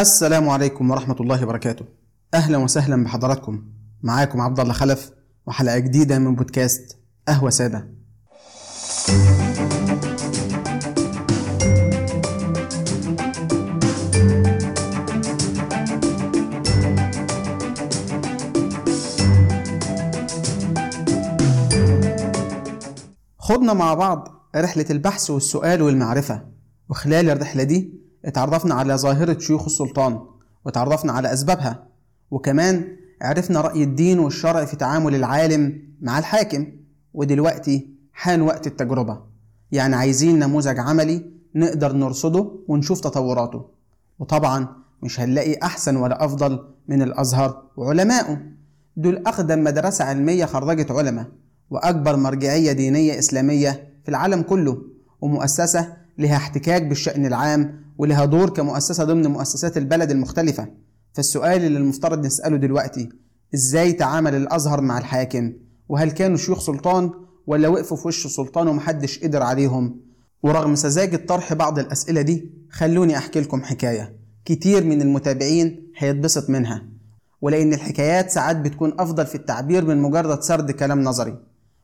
السلام عليكم ورحمة الله وبركاته. أهلا وسهلا بحضراتكم. معاكم عبد الله خلف وحلقة جديدة من بودكاست قهوة سادة. خضنا مع بعض رحلة البحث والسؤال والمعرفة. وخلال الرحلة دي اتعرفنا على ظاهرة شيوخ السلطان وتعرفنا على أسبابها وكمان عرفنا رأي الدين والشرع في تعامل العالم مع الحاكم ودلوقتي حان وقت التجربة. يعني عايزين نموذج عملي نقدر نرصده ونشوف تطوراته. وطبعا مش هنلاقي أحسن ولا أفضل من الأزهر وعلمائه. دول أقدم مدرسة علمية خرجت علماء وأكبر مرجعية دينية إسلامية في العالم كله ومؤسسة لها احتكاك بالشأن العام ولها دور كمؤسسة ضمن مؤسسات البلد المختلفة. فالسؤال اللي المفترض نسأله دلوقتي إزاي تعامل الأزهر مع الحاكم؟ وهل كانوا شيوخ سلطان ولا وقفوا في وش السلطان ومحدش قدر عليهم؟ ورغم سذاجة طرح بعض الأسئلة دي خلوني أحكي لكم حكاية. كتير من المتابعين هيتبسط منها. ولأن الحكايات ساعات بتكون أفضل في التعبير من مجرد سرد كلام نظري.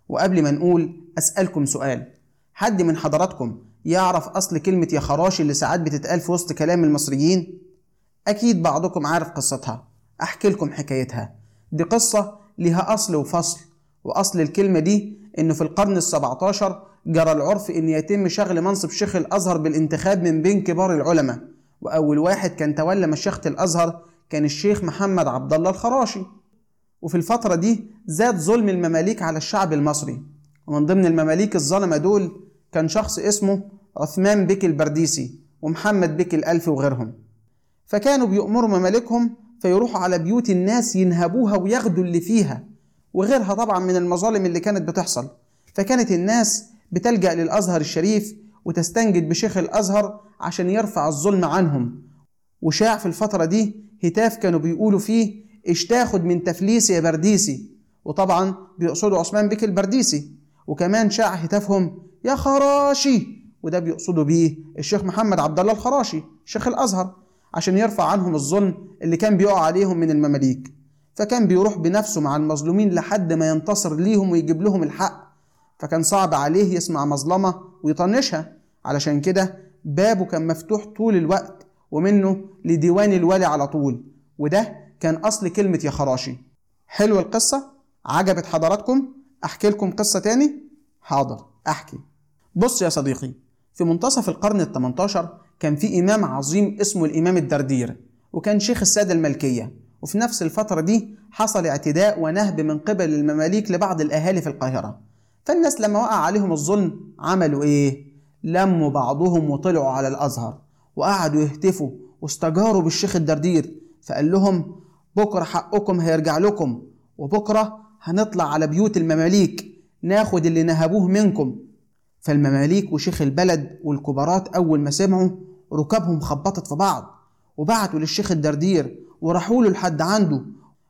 وقبل ما نقول أسألكم سؤال. حد من حضراتكم يعرف أصل كلمة يا خراشي اللي ساعات بتتقال في وسط كلام المصريين؟ أكيد بعضكم عارف قصتها. أحكي لكم حكايتها. دي قصة لها أصل وفصل وأصل الكلمة دي إنه في القرن السبعتاشر جرى العرف إن يتم شغل منصب شيخ الأزهر بالانتخاب من بين كبار العلماء وأول واحد كان تولى مشيخة الأزهر كان الشيخ محمد عبد الله الخراشي. وفي الفترة دي زاد ظلم المماليك على الشعب المصري ومن ضمن المماليك الظلمة دول كان شخص اسمه عثمان بك البرديسي ومحمد بك الألفي وغيرهم. فكانوا بيأمروا ممالكهم فيروحوا على بيوت الناس ينهبوها وياخدوا اللي فيها وغيرها طبعا من المظالم اللي كانت بتحصل. فكانت الناس بتلجأ للأزهر الشريف وتستنجد بشيخ الأزهر عشان يرفع الظلم عنهم. وشاع في الفترة دي هتاف كانوا بيقولوا فيه إيش تاخد من تفليسي يا برديسي؟ وطبعا بيقصدوا عثمان بك البرديسي. وكمان شاع هتافهم يا خراشي! وده بيقصدوا بيه الشيخ محمد عبد الله الخراشي شيخ الأزهر عشان يرفع عنهم الظلم اللي كان بيقع عليهم من المماليك. فكان بيروح بنفسه مع المظلومين لحد ما ينتصر ليهم ويجيب لهم الحق. فكان صعب عليه يسمع مظلمة ويطنشها. علشان كده بابه كان مفتوح طول الوقت ومنه لديوان الولي على طول. وده كان أصل كلمة يا خراشي. حلو القصة؟ عجبت حضراتكم؟ أحكي لكم قصة تاني؟ حاضر أحكي. بص يا صديقي في منتصف القرن ال 18 كان في إمام عظيم اسمه الإمام الدردير وكان شيخ السادة الملكية وفي نفس الفترة دي حصل اعتداء ونهب من قبل المماليك لبعض الأهالي في القاهرة فالناس لما وقع عليهم الظلم عملوا إيه؟ لموا بعضهم وطلعوا على الأزهر وقعدوا يهتفوا واستجاروا بالشيخ الدردير فقال لهم بكرة حقكم هيرجع لكم وبكرة هنطلع على بيوت المماليك ناخد اللي نهبوه منكم فالمماليك وشيخ البلد والكبارات أول ما سمعوا ركابهم خبطت في بعض وبعتوا للشيخ الدردير وراحوا له لحد عنده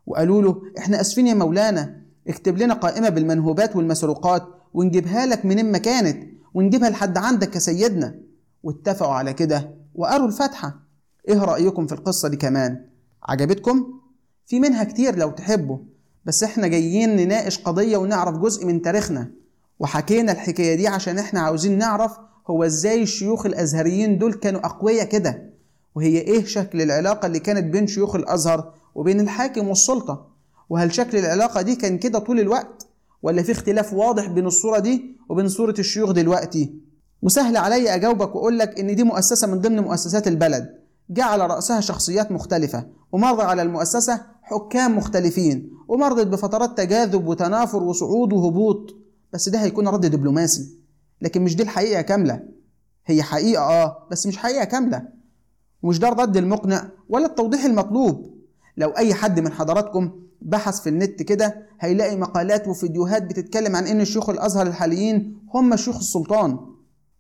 وقالوا له إحنا آسفين يا مولانا اكتب لنا قائمة بالمنهوبات والمسروقات ونجيبها لك منين ما كانت ونجيبها لحد عندك يا سيدنا واتفقوا على كده وقروا الفاتحة. إيه رأيكم في القصة دي كمان؟ عجبتكم؟ في منها كتير لو تحبوا بس إحنا جايين نناقش قضية ونعرف جزء من تاريخنا. وحكينا الحكاية دي عشان إحنا عاوزين نعرف هو إزاي الشيوخ الأزهريين دول كانوا أقوياء كده. وهي إيه شكل العلاقة اللي كانت بين شيوخ الأزهر وبين الحاكم والسلطة؟ وهل شكل العلاقة دي كان كده طول الوقت؟ ولا في اختلاف واضح بين الصورة دي وبين صورة الشيوخ دلوقتي؟ وسهل عليا أجاوبك وأقول لك إن دي مؤسسة من ضمن مؤسسات البلد. جعل رأسها شخصيات مختلفة ومر على المؤسسة حكام مختلفين ومرت بفترات تجاذب وتنافر وصعود وهبوط. بس ده هيكون رد دبلوماسي. لكن مش دي الحقيقة كاملة. هي حقيقة آه بس مش حقيقة كاملة. ومش ده الرد المقنع ولا التوضيح المطلوب. لو أي حد من حضراتكم بحث في النت كده هيلاقي مقالات وفيديوهات بتتكلم عن إن شيوخ الأزهر الحاليين هم شيوخ السلطان.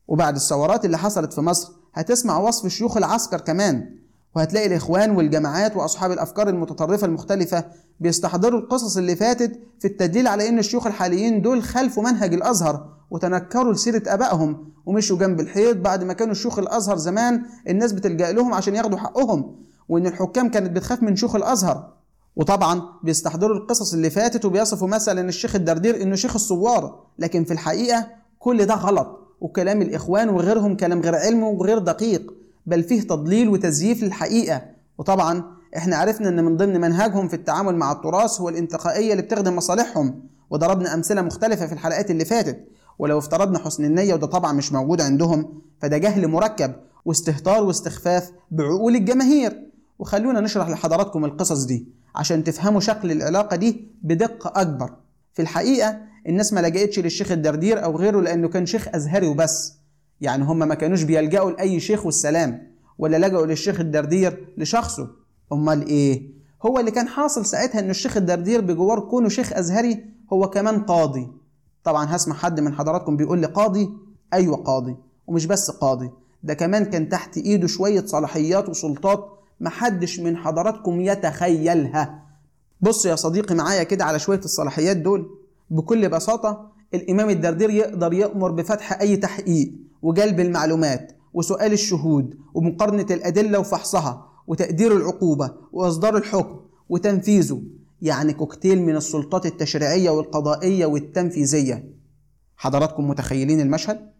وبعد الثورات اللي حصلت في مصر هتسمع وصف شيوخ العسكر كمان. وهتلاقي الإخوان والجماعات وأصحاب الأفكار المتطرفة المختلفة بيستحضروا القصص اللي فاتت في التدليل على إن الشيوخ الحاليين دول خلفوا منهج الأزهر وتنكروا لسيرة آبائهم ومشوا جنب الحيط بعد ما كانوا شيوخ الأزهر زمان الناس بتلجأ لهم عشان ياخدوا حقهم وإن الحكام كانت بتخاف من شيوخ الأزهر. وطبعا بيستحضروا القصص اللي فاتت وبيصفوا مثلا الشيخ الدردير إنه شيخ الثوار لكن في الحقيقة كل ده غلط وكلام الإخوان وغيرهم كلام غير علمي وغير دقيق. بل فيه تضليل وتزييف للحقيقة. وطبعا إحنا عرفنا إن من ضمن منهجهم في التعامل مع التراث هو الانتقائية اللي بتخدم مصالحهم وضربنا أمثلة مختلفة في الحلقات اللي فاتت. ولو افترضنا حسن النية وده طبعا مش موجود عندهم فده جهل مركب واستهتار واستخفاف بعقول الجماهير. وخلونا نشرح لحضراتكم القصص دي عشان تفهموا شكل العلاقة دي بدقة أكبر. في الحقيقة الناس ما لجأتش للشيخ الدردير أو غيره لأنه كان شيخ أزهري وبس. يعني هم ما كانوش بيلجأوا لأي شيخ والسلام ولا لجأوا للشيخ الدردير لشخصه. أمال إيه؟ هو اللي كان حاصل ساعتها إن الشيخ الدردير بجوار كونه شيخ أزهري هو كمان قاضي. طبعا هسمع حد من حضراتكم بيقول لي قاضي؟ أيوة قاضي ومش بس قاضي ده كمان كان تحت إيده شوية صلاحيات وسلطات محدش من حضراتكم يتخيلها. بص يا صديقي معايا كده على شوية الصلاحيات دول بكل بساطة الإمام الدردير يقدر يأمر بفتح أي تحقيق. وجلب المعلومات وسؤال الشهود ومقارنة الأدلة وفحصها وتقدير العقوبة وإصدار الحكم وتنفيذه يعني كوكتيل من السلطات التشريعية والقضائية والتنفيذية حضراتكم متخيلين المشهد؟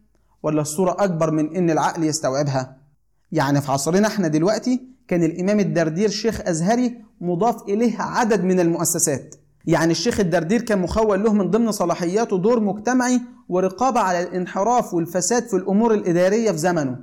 ولا الصورة أكبر من إن العقل يستوعبها؟ يعني في عصرنا إحنا دلوقتي كان الإمام الدردير شيخ أزهري مضاف إليه عدد من المؤسسات يعني الشيخ الدردير كان مخول له من ضمن صلاحياته دور مجتمعي ورقابة على الانحراف والفساد في الأمور الإدارية في زمنه.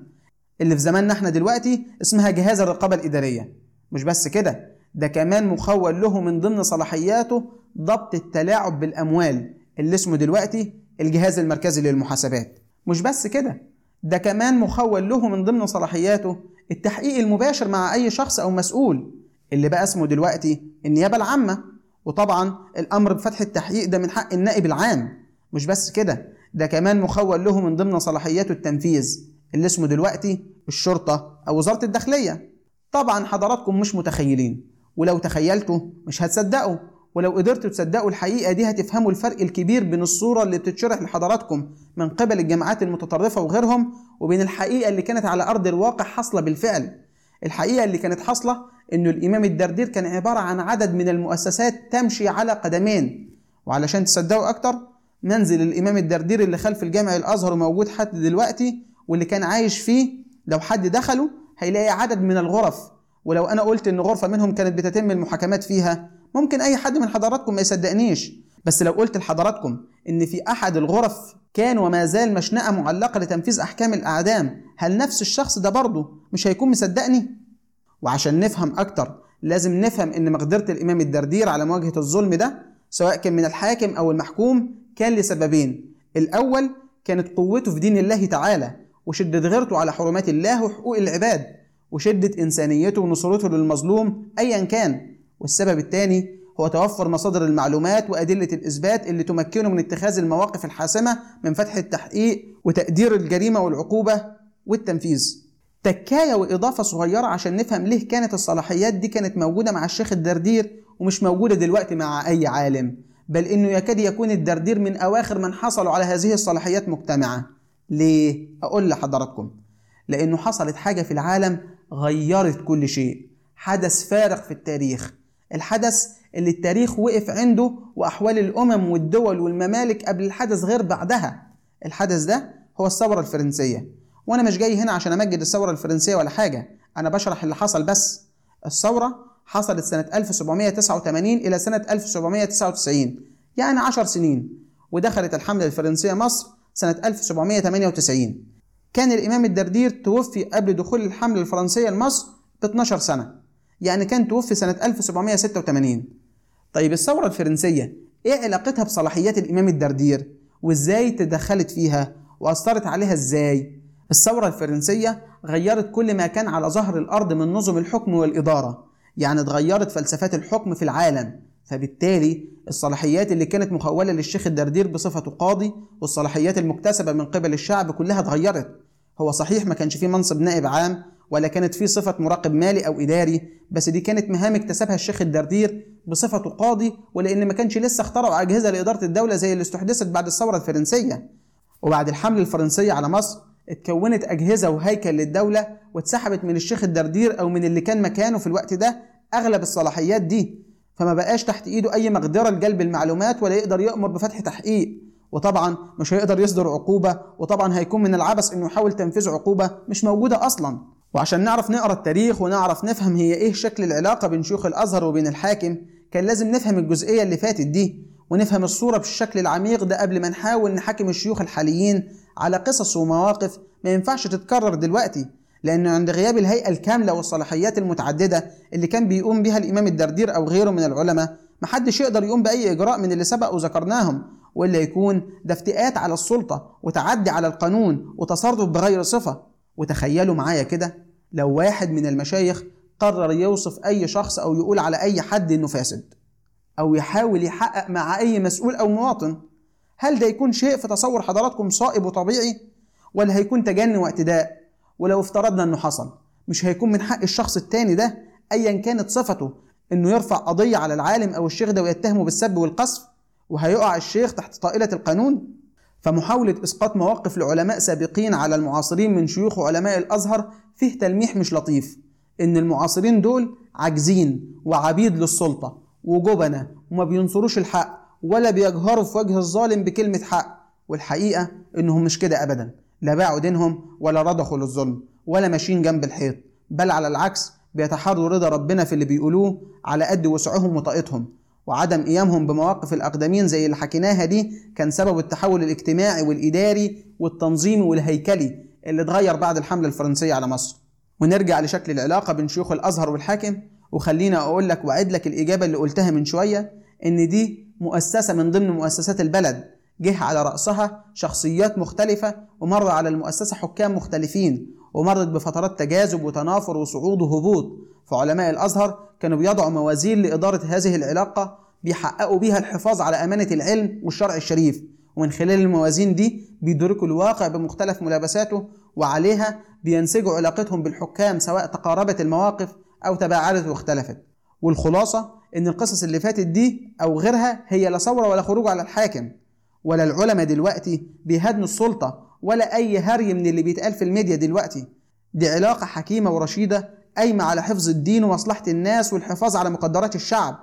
اللي في زماننا إحنا دلوقتي اسمها جهاز الرقابة الإدارية. مش بس كده ده كمان مخول له من ضمن صلاحياته ضبط التلاعب بالأموال اللي اسمه دلوقتي الجهاز المركزي للمحاسبات. مش بس كده ده كمان مخول له من ضمن صلاحياته التحقيق المباشر مع أي شخص أو مسؤول اللي بقى اسمه دلوقتي النيابة العامة. وطبعا الأمر بفتح التحقيق ده من حق النائب العام. مش بس كده ده كمان مخول له من ضمن صلاحياته التنفيذ اللي اسمه دلوقتي الشرطة أو وزارة الداخلية. طبعا حضراتكم مش متخيلين ولو تخيلتوا مش هتصدقوا ولو قدرتوا تصدقوا الحقيقة دي هتفهموا الفرق الكبير بين الصورة اللي بتتشرح لحضراتكم من قبل الجماعات المتطرفة وغيرهم وبين الحقيقة اللي كانت على أرض الواقع حاصلة بالفعل. الحقيقة اللي كانت حاصلة إنه الإمام الدردير كان عبارة عن عدد من المؤسسات تمشي على قدمين. وعلشان تصدقوا أكتر منزل الإمام الدردير اللي خلف الجامع الأزهر موجود حتى دلوقتي واللي كان عايش فيه لو حد دخله هيلاقي عدد من الغرف. ولو أنا قلت إن غرفة منهم كانت بتتم المحاكمات فيها ممكن أي حد من حضراتكم ما يصدقنيش. بس لو قلت لحضراتكم إن في أحد الغرف كان وما زال مشنقة معلقة لتنفيذ أحكام الأعدام هل نفس الشخص ده برضه مش هيكون مصدقني؟ وعشان نفهم أكتر لازم نفهم إن مقدرة الإمام الدردير على مواجهة الظلم ده سواء كان من الحاكم أو المحكوم كان لسببين الأول كانت قوته في دين الله تعالى وشدة غيرته على حرمات الله وحقوق العباد وشدة إنسانيته ونصرته للمظلوم أيا كان والسبب الثاني هو توفر مصادر المعلومات وأدلة الإثبات اللي تمكنه من اتخاذ المواقف الحاسمة من فتح التحقيق وتقدير الجريمة والعقوبة والتنفيذ. تكاية وإضافة صغيرة عشان نفهم ليه كانت الصلاحيات دي كانت موجودة مع الشيخ الدردير ومش موجودة دلوقتي مع أي عالم بل إنه يكاد يكون الدردير من أواخر من حصلوا على هذه الصلاحيات مجتمعة. ليه؟ أقول لحضراتكم لأنه حصلت حاجة في العالم غيرت كل شيء. حدث فارق في التاريخ. الحدث اللي التاريخ وقف عنده وأحوال الأمم والدول والممالك قبل الحدث غير بعدها. الحدث ده هو الثورة الفرنسية. وأنا مش جاي هنا عشان أمجد الثورة الفرنسية ولا حاجة. أنا بشرح اللي حصل بس. الثورة حصلت سنة 1789 إلى سنة 1799 يعني 10 سنين. ودخلت الحملة الفرنسية مصر سنة 1798 كان الإمام الدردير توفي قبل دخول الحملة الفرنسية لمصر ب 12 سنة. يعني كان توفي سنة 1786 طيب الثورة الفرنسية إيه علاقتها بصلاحيات الإمام الدردير؟ وإزاي تدخلت فيها؟ وأثرت عليها إزاي؟ الثورة الفرنسية غيرت كل ما كان على ظهر الأرض من نظم الحكم والإدارة يعني اتغيرت فلسفات الحكم في العالم. فبالتالي الصلاحيات اللي كانت مخولة للشيخ الدردير بصفته قاضي والصلاحيات المكتسبة من قبل الشعب كلها اتغيرت. هو صحيح ما كانش فيه منصب نائب عام ولا كانت فيه صفة مراقب مالي أو إداري بس دي كانت مهام اكتسبها الشيخ الدردير بصفته قاضي ولأن ما كانش لسه اخترعوا أجهزة لإدارة الدولة زي اللي استحدثت بعد الثورة الفرنسية. وبعد الحملة الفرنسية على مصر اتكونت أجهزة وهيكل للدولة واتسحبت من الشيخ الدردير أو من اللي كان مكانه في الوقت ده أغلب الصلاحيات دي. فما بقاش تحت إيده أي مقدرة لجلب المعلومات ولا يقدر يأمر بفتح تحقيق. وطبعا مش هيقدر يصدر عقوبة وطبعا هيكون من العبث إنه يحاول تنفيذ عقوبة مش موجودة أصلا. وعشان نعرف نقرأ التاريخ ونعرف نفهم هي إيه شكل العلاقة بين شيوخ الأزهر وبين الحاكم كان لازم نفهم الجزئية اللي فاتت دي ونفهم الصورة بالشكل العميق ده قبل ما نحاول نحاكم الشيوخ الحاليين على قصص ومواقف ما ينفعش تتكرر دلوقتي لأن عند غياب الهيئة الكاملة والصلاحيات المتعددة اللي كان بيقوم بها الإمام الدردير أو غيره من العلماء محدش يقدر يقوم بأي إجراء من اللي سبق وذكرناهم وإلا يكون ده افتئات على السلطة وتعدي على القانون وتصرف بغير صفة. وتخيلوا معايا كده لو واحد من المشايخ قرر يوصف أي شخص أو يقول على أي حد إنه فاسد أو يحاول يحقق مع أي مسؤول أو مواطن هل ده يكون شيء في تصور حضراتكم صائب وطبيعي؟ ولا هيكون تجني واعتداء؟ ولو افترضنا إنه حصل مش هيكون من حق الشخص التاني ده ايا كانت صفته إنه يرفع قضية على العالم أو الشيخ ده ويتهمه بالسب والقذف وهيقع الشيخ تحت طائلة القانون؟ فمحاولة إسقاط مواقف لعلماء سابقين على المعاصرين من شيوخ علماء الأزهر فيه تلميح مش لطيف إن المعاصرين دول عاجزين وعبيد للسلطة وجبنة وما بينصروش الحق ولا بيجهروا في وجه الظالم بكلمة حق والحقيقة إنهم مش كده أبدا لا باعوا دينهم ولا رضخوا للظلم ولا ماشيين جنب الحيط بل على العكس بيتحروا رضا ربنا في اللي بيقولوه على قد وسعهم وطاقتهم. وعدم قيامهم بمواقف الأقدمين زي اللي حكيناها دي كان سبب التحول الاجتماعي والإداري والتنظيمي والهيكلي اللي اتغير بعد الحملة الفرنسية على مصر. ونرجع لشكل العلاقة بين شيوخ الأزهر والحاكم. وخلينا أقول لك وأعد لك الإجابة اللي قلتها من شوية إن دي مؤسسة من ضمن مؤسسات البلد. جه على رأسها شخصيات مختلفة ومر على المؤسسة حكام مختلفين. ومرت بفترات تجاذب وتنافر وصعود وهبوط. فعلماء الأزهر كانوا بيضعوا موازين لإدارة هذه العلاقة بيحققوا بيها الحفاظ على أمانة العلم والشرع الشريف. ومن خلال الموازين دي بيدركوا الواقع بمختلف ملابساته وعليها بينسجوا علاقتهم بالحكام سواء تقاربت المواقف أو تباعدت واختلفت. والخلاصة إن القصص اللي فاتت دي أو غيرها هي لا ثورة ولا خروج على الحاكم. ولا العلماء دلوقتي بيهدنوا السلطة ولا أي هري من اللي بيتقال في الميديا دلوقتي. دي علاقة حكيمة ورشيدة قايمة على حفظ الدين ومصلحة الناس والحفاظ على مقدرات الشعب.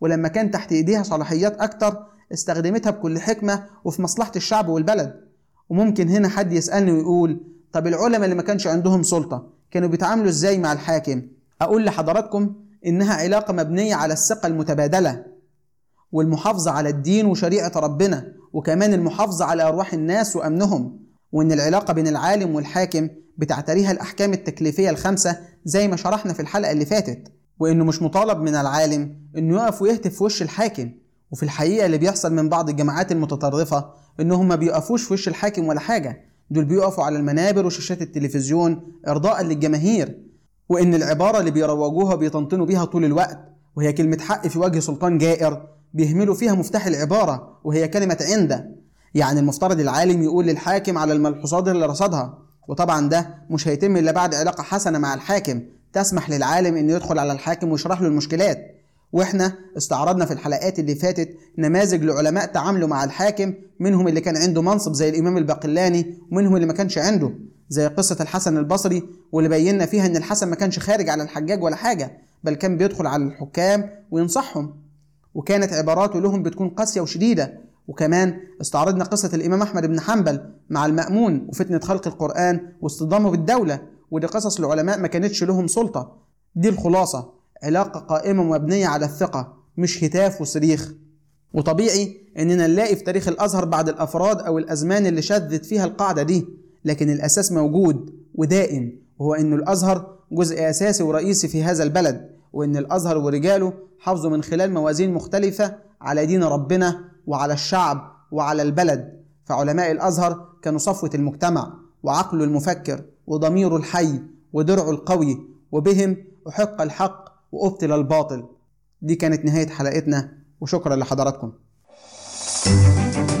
ولما كان تحت إيديها صلاحيات أكتر استخدمتها بكل حكمة وفي مصلحة الشعب والبلد. وممكن هنا حد يسألني ويقول طب العلماء اللي ما كانش عندهم سلطة كانوا بيتعاملوا إزاي مع الحاكم؟ أقول لحضراتكم إنها علاقة مبنية على الثقة المتبادلة والمحافظة على الدين وشريعة ربنا وكمان المحافظة على أرواح الناس وأمنهم. وإن العلاقة بين العالم والحاكم بتعتريها الأحكام التكليفية الخمسة زي ما شرحنا في الحلقة اللي فاتت وإنه مش مطالب من العالم إنه يقف ويهتف في وش الحاكم. وفي الحقيقة اللي بيحصل من بعض الجماعات المتطرفة إنهم ما بيقفوش في وش الحاكم ولا حاجة. دول بيقفوا على المنابر وشاشات التلفزيون إرضاء للجماهير. وإن العبارة اللي بيروجوها بيطنطنوا بيها طول الوقت. وهي كلمة حق في وجه سلطان جائر بيهملوا فيها مفتاح العبارة وهي كلمة عند يعني المفترض العالم يقول للحاكم على الملحوظات اللي رصدها. وطبعا ده مش هيتم إلا بعد علاقة حسنة مع الحاكم. تسمح للعالم إنه يدخل على الحاكم ويشرح له المشكلات. وإحنا استعرضنا في الحلقات اللي فاتت نماذج لعلماء تعاملوا مع الحاكم. منهم اللي كان عنده منصب زي الإمام الباقلاني ومنهم اللي ما كانش عنده زي قصة الحسن البصري واللي بينا فيها إن الحسن ما كانش خارج على الحجاج ولا حاجة بل كان بيدخل على الحكام وينصحهم. وكانت عباراته لهم بتكون قاسية وشديدة. وكمان استعرضنا قصة الإمام أحمد بن حنبل مع المأمون وفتنة خلق القرآن واصطدامه بالدولة ودي قصص العلماء ما كانتش لهم سلطة. دي الخلاصة علاقة قائمة مبنية على الثقة مش هتاف وصريخ. وطبيعي إننا نلاقي في تاريخ الأزهر بعض الأفراد أو الأزمان اللي شذت فيها القاعدة دي لكن الأساس موجود ودائم وهو إن الأزهر جزء أساسي ورئيسي في هذا البلد وإن الأزهر ورجاله حافظوا من خلال موازين مختلفة على دين ربنا وعلى الشعب وعلى البلد. فعلماء الأزهر كانوا صفوة المجتمع وعقله المفكر وضميره الحي ودرعه القوي وبهم أحق الحق وأبطل الباطل. دي كانت نهاية حلقتنا وشكرا لحضراتكم. thank you